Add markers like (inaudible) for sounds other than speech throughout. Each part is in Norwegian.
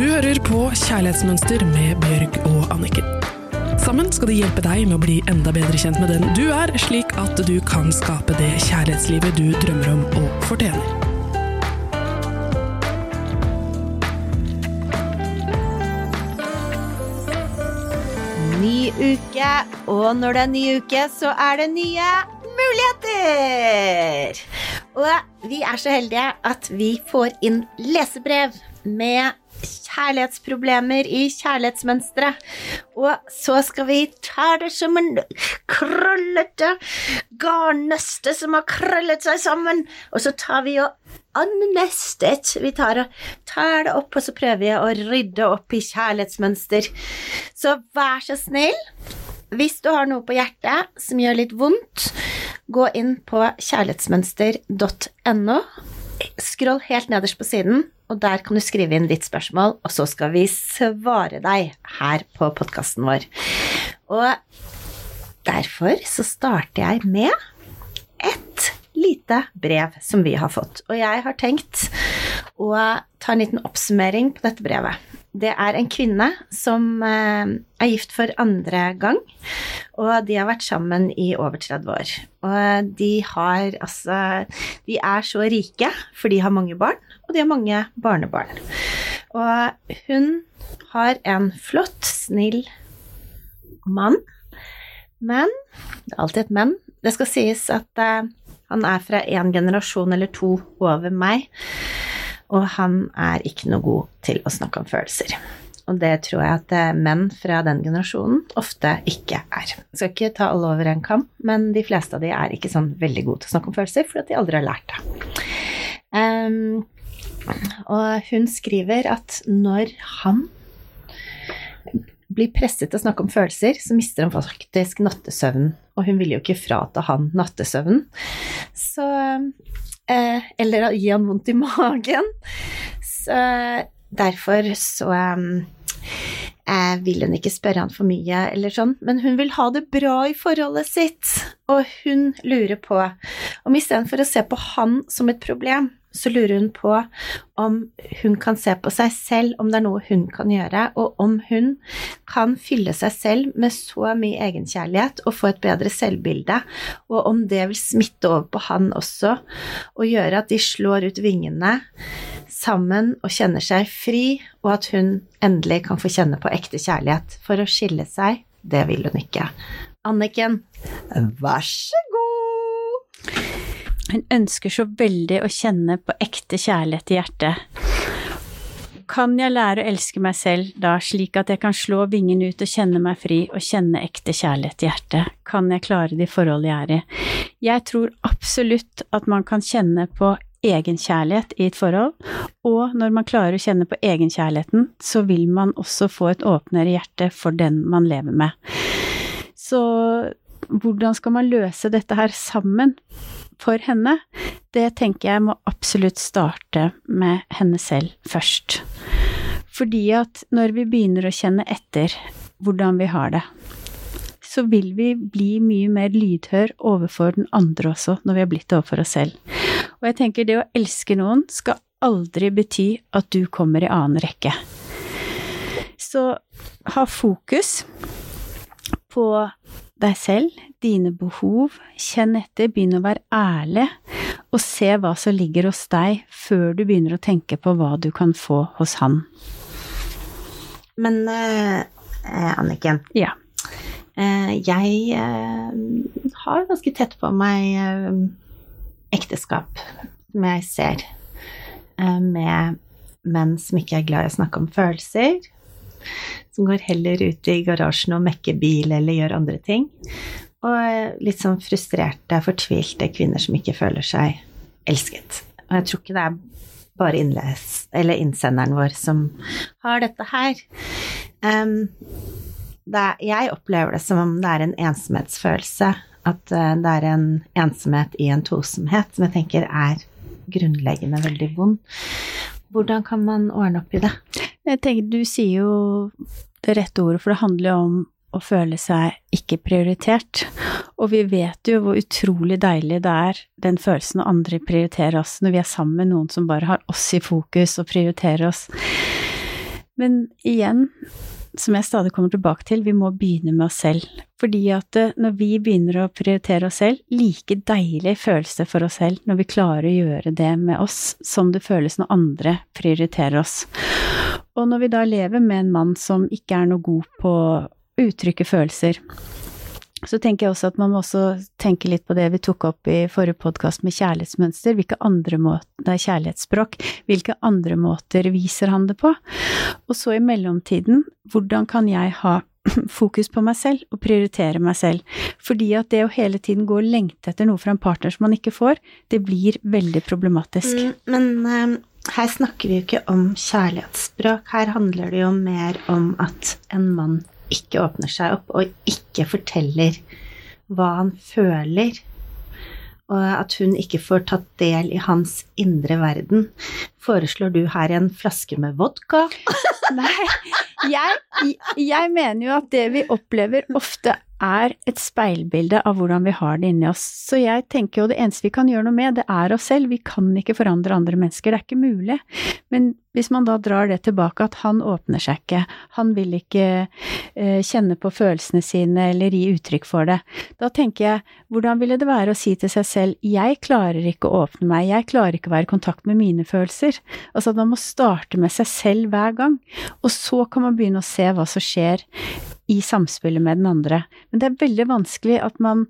Du hører på Kjærlighetsmønster med Bjørg og Anniken. Sammen skal de hjelpe deg med å bli enda bedre kjent med den du er, slik at du kan skape det kjærlighetslivet du drømmer om og fortjener. Ny uke, og når det er ny uke, så er det nye muligheter! Og vi er så heldige at vi får inn lesebrev med kjærlighetsproblemer i kjærlighetsmønsteret. Og så skal vi ta det som en krøllete garnnøste som har krøllet seg sammen, og så tar vi og annestet Vi tar, tar det opp, og så prøver vi å rydde opp i kjærlighetsmønster. Så vær så snill, hvis du har noe på hjertet som gjør litt vondt, gå inn på kjærlighetsmønster.no. Skroll helt nederst på siden, og der kan du skrive inn ditt spørsmål, og så skal vi svare deg her på podkasten vår. Og derfor så starter jeg med et lite brev som vi har fått. Og jeg har tenkt å ta en liten oppsummering på dette brevet. Det er en kvinne som eh, er gift for andre gang, og de har vært sammen i over 30 år. Og de har altså De er så rike, for de har mange barn, og de har mange barnebarn. Og hun har en flott, snill mann. Men Det er alltid et men. Det skal sies at uh, han er fra en generasjon eller to over meg, og han er ikke noe god til å snakke om følelser. Og det tror jeg at uh, menn fra den generasjonen ofte ikke er. Jeg skal ikke ta alle over en kam, men de fleste av de er ikke sånn veldig gode til å snakke om følelser fordi de aldri har lært det. Um, og hun skriver at når han blir presset til å snakke om følelser, så mister han faktisk nattesøvnen. Og hun vil jo ikke frata han nattesøvnen. Så eh, Eller gi han vondt i magen. Så derfor så eh, vil hun ikke spørre han for mye, eller sånn, men hun vil ha det bra i forholdet sitt. Og hun lurer på om istedenfor å se på han som et problem, så lurer hun på om hun kan se på seg selv, om det er noe hun kan gjøre, og om hun kan fylle seg selv med så mye egenkjærlighet og få et bedre selvbilde, og om det vil smitte over på han også, og gjøre at de slår ut vingene sammen og kjenner seg fri, og at hun endelig kan få kjenne på ekte kjærlighet. For å skille seg, det vil hun ikke. Anniken, vær så god! Hun ønsker så veldig å kjenne på ekte kjærlighet i hjertet. Kan jeg lære å elske meg selv da, slik at jeg kan slå vingen ut og kjenne meg fri og kjenne ekte kjærlighet i hjertet? Kan jeg klare de forhold jeg er i? Jeg tror absolutt at man kan kjenne på egenkjærlighet i et forhold, og når man klarer å kjenne på egenkjærligheten, så vil man også få et åpnere hjerte for den man lever med. Så hvordan skal man løse dette her sammen for henne? Det tenker jeg må absolutt starte med henne selv først. Fordi at når vi begynner å kjenne etter hvordan vi har det, så vil vi bli mye mer lydhør overfor den andre også, når vi har blitt det overfor oss selv. Og jeg tenker det å elske noen skal aldri bety at du kommer i annen rekke. Så ha fokus på deg selv, dine behov, kjenn etter, begynn å være ærlig, og se hva som ligger hos deg, før du begynner å tenke på hva du kan få hos han. Men eh, Anniken, Ja. eh, jeg eh, har ganske tett på meg eh, ekteskap som jeg ser, eh, med menn som ikke er glad i å snakke om følelser, som går heller ut i garasjen og mekker bil eller gjør andre ting. Og litt sånn frustrerte, fortvilte kvinner som ikke føler seg elsket. Og jeg tror ikke det er bare innles, innsenderen vår som har dette her. Um, det er, jeg opplever det som om det er en ensomhetsfølelse. At eh, det er en ensomhet i en tosomhet som jeg tenker er grunnleggende veldig vond. Hvordan kan man ordne opp i det? Jeg tenker, du sier jo det rette ordet, for det handler jo om å føle seg ikke prioritert. Og vi vet jo hvor utrolig deilig det er, den følelsen når andre prioriterer oss, når vi er sammen med noen som bare har oss i fokus og prioriterer oss. Men igjen, som jeg stadig kommer tilbake til, vi må begynne med oss selv. Fordi at eh, når vi begynner å prioritere oss selv, like deilig føles det for oss selv når vi klarer å gjøre det med oss, som det føles når andre prioriterer oss. Og når vi da lever med en mann som ikke er noe god på å uttrykke følelser, så tenker jeg også at man må også tenke litt på det vi tok opp i forrige podkast med kjærlighetsmønster. Hvilke andre måter, det er kjærlighetsspråk, hvilke andre måter viser han det på? Og så i mellomtiden, hvordan kan jeg ha (clears throat) fokus på meg selv og prioritere meg selv? Fordi at det å hele tiden gå og lengte etter noe fra en partner som man ikke får, det blir veldig problematisk. Mm, men um, her snakker vi jo ikke om kjærlighetsspråk, her handler det jo mer om at en mann ikke åpner seg opp og ikke forteller hva han føler, og at hun ikke får tatt del i hans indre verden. Foreslår du her en flaske med vodka? (laughs) Nei, jeg, jeg mener jo at det vi opplever ofte er et speilbilde av hvordan vi har det inni oss. Så jeg tenker jo det eneste vi kan gjøre noe med, det er oss selv. Vi kan ikke forandre andre mennesker, det er ikke mulig. Men hvis man da drar det tilbake, at han åpner seg ikke, han vil ikke eh, kjenne på følelsene sine eller gi uttrykk for det, da tenker jeg, hvordan ville det være å si til seg selv, jeg klarer ikke å åpne meg, jeg klarer ikke å være i kontakt med mine følelser. Altså at man må starte med seg selv hver gang, og så kan man begynne å se hva som skjer i samspillet med den andre. Men det er veldig vanskelig at man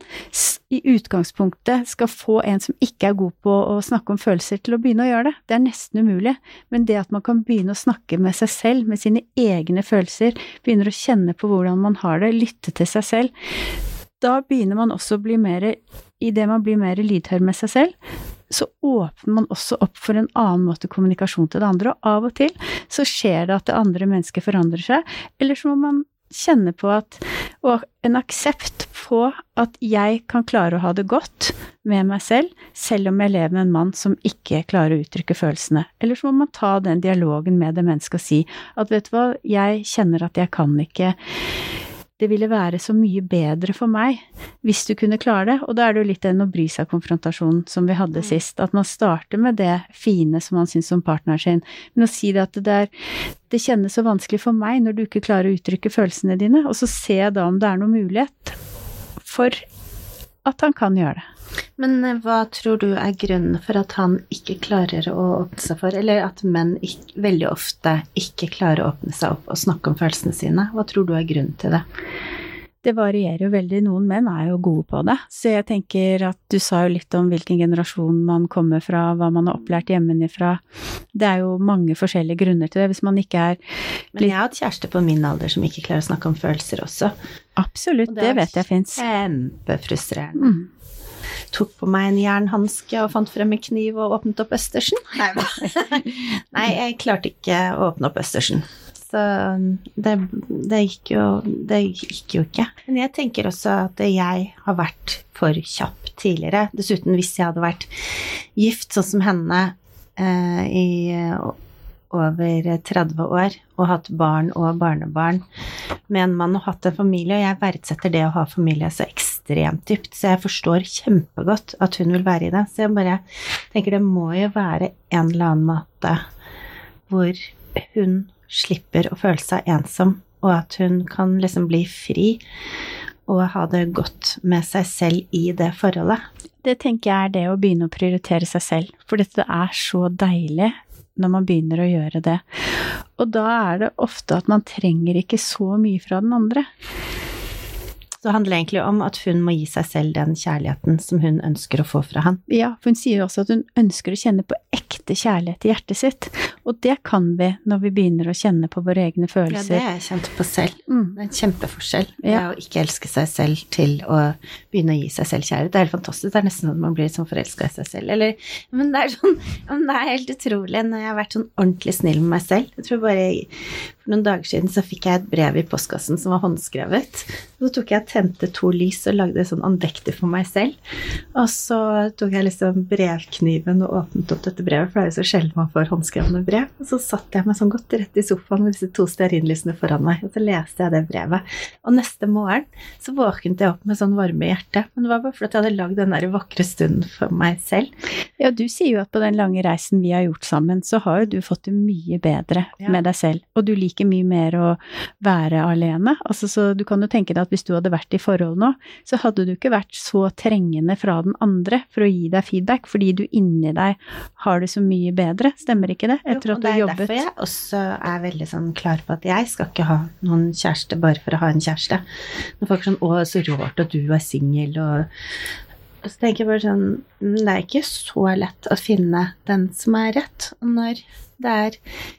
i utgangspunktet skal få en som ikke er god på å snakke om følelser, til å begynne å gjøre det. Det er nesten umulig. Men det at man kan begynne å snakke med seg selv, med sine egne følelser, begynner å kjenne på hvordan man har det, lytte til seg selv, da begynner man også å bli mer Idet man blir mer lydhør med seg selv, så åpner man også opp for en annen måte kommunikasjon til det andre, og av og til så skjer det at det andre mennesket forandrer seg, eller så må man kjenne på at Og en aksept på at jeg kan klare å ha det godt med meg selv, selv om jeg lever med en mann som ikke klarer å uttrykke følelsene. Eller så må man ta den dialogen med det mennesket og si at vet du hva, jeg kjenner at jeg kan ikke det ville være så mye bedre for meg hvis du kunne klare det. Og da er det jo litt den å bry seg-konfrontasjonen som vi hadde mm. sist. At man starter med det fine som man syns om partneren sin, men å si det at det, der det kjennes så vanskelig for meg når du ikke klarer å uttrykke følelsene dine, og så se da om det er noen mulighet for at han kan gjøre det. Men eh, hva tror du er grunnen for at han ikke klarer å åpne seg for, eller at menn ikke, veldig ofte ikke klarer å åpne seg opp og snakke om følelsene sine? Hva tror du er grunnen til det? Det varierer jo veldig. Noen menn er jo gode på det. Så jeg tenker at du sa jo litt om hvilken generasjon man kommer fra, hva man har opplært hjemmefra. Det er jo mange forskjellige grunner til det. Hvis man ikke er Men jeg har hatt kjæreste på min alder som ikke klarer å snakke om følelser også. Absolutt, det, det vet jeg fins. Kjempefrustrerende. Mm tok på meg en jernhanske og fant frem en kniv og åpnet opp østersen. Nei, (laughs) Nei jeg klarte ikke å åpne opp østersen. Så det, det, gikk jo, det gikk jo ikke. Men jeg tenker også at jeg har vært for kjapp tidligere. Dessuten, hvis jeg hadde vært gift sånn som henne eh, i over 30 år og hatt barn og barnebarn med en mann og hatt en familie, og jeg verdsetter det å ha familie så ekstremt dypt, så jeg forstår kjempegodt at hun vil være i det. Så jeg bare tenker det må jo være en eller annen måte hvor hun slipper å føle seg ensom, og at hun kan liksom bli fri og ha det godt med seg selv i det forholdet. Det tenker jeg er det å begynne å prioritere seg selv, for dette er så deilig når man begynner å gjøre det. Og da er det ofte at man trenger ikke så mye fra den andre. Så det handler egentlig om at hun må gi seg selv den kjærligheten som hun ønsker å få fra han. Ja, for hun sier også at hun ønsker å kjenne på ekte kjærlighet i hjertet sitt. Og det kan vi når vi begynner å kjenne på våre egne følelser. Ja, det har jeg kjent på selv. Mm. Det er en kjempeforskjell. Ja. å ikke elske seg selv til å begynne å gi seg selv kjærlighet. Det er helt fantastisk. Det er nesten sånn at man blir sånn forelska i seg selv. Eller, men det er sånn Det er helt utrolig når jeg har vært sånn ordentlig snill med meg selv. Jeg tror bare for noen dager siden så fikk jeg et brev i postkassen som var håndskrevet. Og så tok jeg og tente to lys og lagde sånn andekter for meg selv. Og så tok jeg liksom brevkniven og åpnet opp dette brevet, for det er jo så sjelden man får håndskrevne brev. Og så satt jeg meg sånn godt rett i sofaen med disse to stearinlysene foran meg, og så leste jeg det brevet. Og neste morgen så våknet jeg opp med sånn varme i hjertet. Men det var bare fordi jeg hadde lagd den der vakre stunden for meg selv. Ja, du sier jo at på den lange reisen vi har gjort sammen, så har jo du fått det mye bedre ja. med deg selv. Og du liker mye mer å være alene. Altså, så du kan jo tenke deg at hvis du hadde vært i forhold nå, så hadde du ikke vært så trengende fra den andre for å gi deg feedback, fordi du inni deg har det så mye bedre. Stemmer ikke det? Etter at du jobbet. Det er derfor jeg også er veldig sånn klar på at jeg skal ikke ha noen kjæreste bare for å ha en kjæreste. Når folk er sånn 'Å, så rart at du er singel', og og så tenker jeg bare sånn mm, Det er ikke så lett å finne den som er rett. Og når det er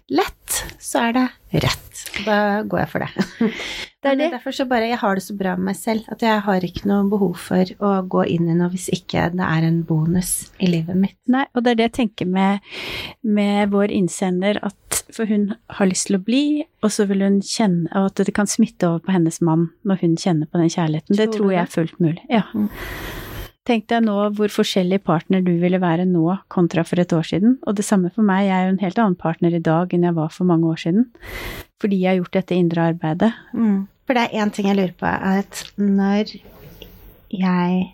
lett, så er det rett. Da går jeg for det. (laughs) Det er det. Derfor så bare Jeg har det så bra med meg selv at jeg har ikke noe behov for å gå inn i noe hvis ikke det er en bonus i livet mitt. Nei, og det er det jeg tenker med, med vår innsender, at for hun har lyst til å bli, og så vil hun kjenne og at det kan smitte over på hennes mann når hun kjenner på den kjærligheten. Tror det tror jeg er fullt mulig. Ja. Tenk deg nå hvor forskjellig partner du ville være nå kontra for et år siden. Og det samme for meg, jeg er jo en helt annen partner i dag enn jeg var for mange år siden. Fordi jeg har gjort dette indre arbeidet. Mm. For det er én ting jeg lurer på, er at når jeg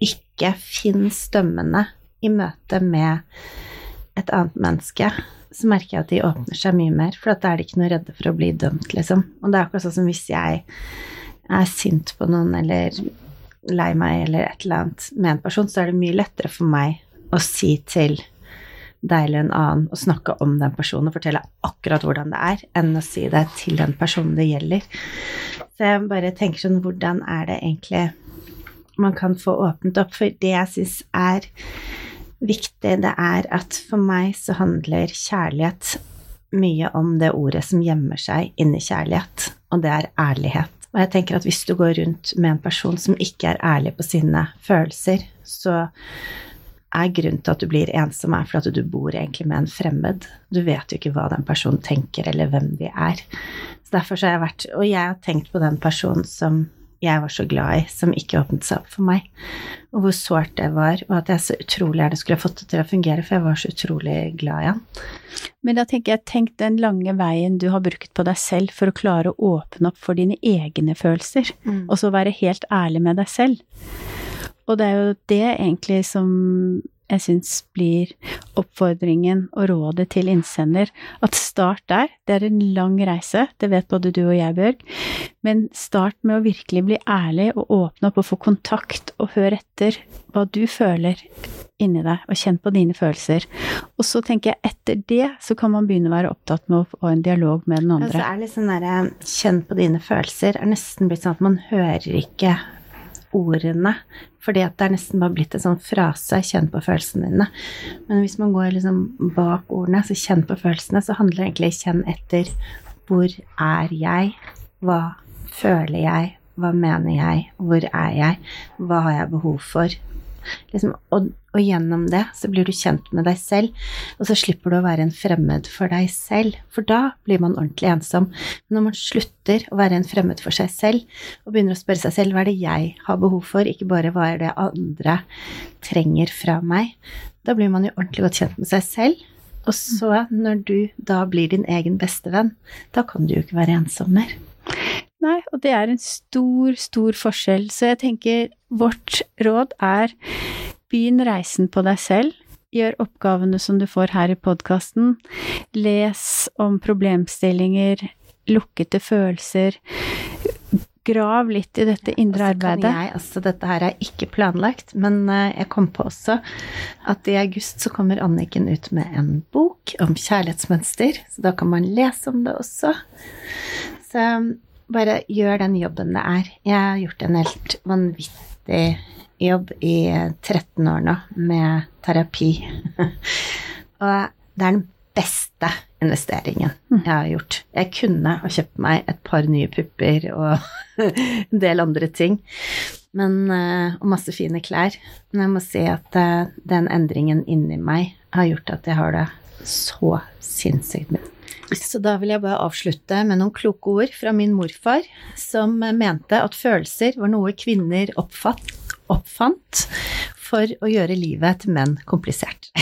ikke finner dømmende i møte med et annet menneske, så merker jeg at de åpner seg mye mer, for da er de ikke noe redde for å bli dømt, liksom. Og det er akkurat sånn som hvis jeg er sint på noen, eller lei meg eller et eller annet med en person, så er det mye lettere for meg å si til deg eller en annen å snakke om den personen og fortelle akkurat hvordan det er, enn å si det til den personen det gjelder. Så jeg bare tenker sånn Hvordan er det egentlig man kan få åpnet opp? For det jeg syns er viktig, det er at for meg så handler kjærlighet mye om det ordet som gjemmer seg inni kjærlighet, og det er ærlighet. Og jeg tenker at hvis du går rundt med en person som ikke er ærlig på sine følelser, så er grunnen til at du blir ensom, er fordi at du bor egentlig med en fremmed. Du vet jo ikke hva den personen tenker, eller hvem de er. Så derfor så har jeg vært Og jeg har tenkt på den personen som jeg var så glad i, som ikke åpnet seg opp for meg. Og hvor sårt det var, og at jeg så utrolig gjerne skulle ha fått det til å fungere, for jeg var så utrolig glad i han. Men da tenker jeg, tenk den lange veien du har brukt på deg selv for å klare å åpne opp for dine egne følelser, mm. og så være helt ærlig med deg selv. Og det er jo det egentlig som jeg syns blir oppfordringen og rådet til innsender. At start der. Det er en lang reise, det vet både du og jeg, Bjørg. Men start med å virkelig bli ærlig og åpne opp og få kontakt og høre etter hva du føler inni deg, og kjenn på dine følelser. Og så tenker jeg etter det så kan man begynne å være opptatt med å få en dialog med den andre. Altså er litt sånn derre kjenn på dine følelser er nesten blitt sånn at man hører ikke ordene, fordi at det er nesten bare blitt en sånn frase 'kjenn på følelsene dine'. Men hvis man går liksom bak ordene, så kjenn på følelsene, så handler det egentlig 'kjenn etter' hvor er jeg, hva føler jeg, hva mener jeg, hvor er jeg, hva har jeg behov for, Liksom, og, og, gjennom det så blir du kjent med deg selv, og så slipper du å være en fremmed for deg selv, for da blir man ordentlig ensom. Men når man slutter å være en fremmed for seg selv, og begynner å spørre seg selv hva er det jeg har behov for, ikke bare hva er det andre trenger fra meg, da blir man jo ordentlig godt kjent med seg selv. Og så, når du da blir din egen beste venn, da kan du jo ikke være ensom mer. Nei, og det er en stor, stor forskjell. Så jeg tenker vårt råd er begynn reisen på deg selv. Gjør oppgavene som du får her i podkasten. Les om problemstillinger, lukkede følelser. Grav litt i dette indre arbeidet. Jeg, altså, dette her er ikke planlagt, men eh, jeg kom på også at i august så kommer Anniken ut med en bok om kjærlighetsmønster, så da kan man lese om det også. Så bare gjør den jobben det er. Jeg har gjort en helt vanvittig jobb i 13 år nå med terapi. (laughs) og det er den beste investeringen mm. jeg har gjort. Jeg kunne ha kjøpt meg et par nye pupper og (laughs) en del andre ting. Men, eh, og masse fine klær. Men jeg må si at eh, den endringen inni meg har gjort at jeg har det så sinnssykt mye så da vil jeg bare avslutte med noen kloke ord fra min morfar, som mente at følelser var noe kvinner oppfatt, oppfant for å gjøre livet til menn komplisert. (laughs)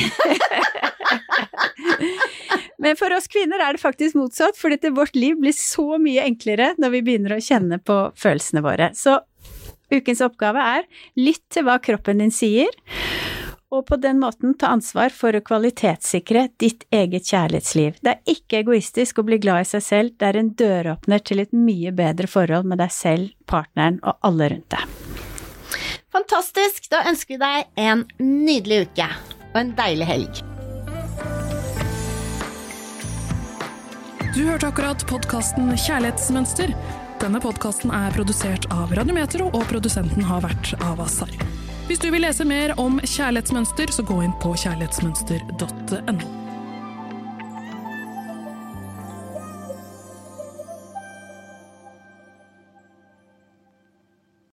Men for oss kvinner er det faktisk motsatt, for dette vårt liv blir så mye enklere når vi begynner å kjenne på følelsene våre. Så ukens oppgave er lytt til hva kroppen din sier, og på den måten ta ansvar for å kvalitetssikre ditt eget kjærlighetsliv. Det er ikke egoistisk å bli glad i seg selv, det er en døråpner til et mye bedre forhold med deg selv, partneren og alle rundt deg. Fantastisk! Da ønsker vi deg en nydelig uke og en deilig helg. Du hørte akkurat podkasten Kjærlighetsmønster. Denne podkasten er produsert av Radiometro, og produsenten har vært Avasar. Hvis du vil lese mer om kjærlighetsmønster, så gå inn på kjærlighetsmønster.no.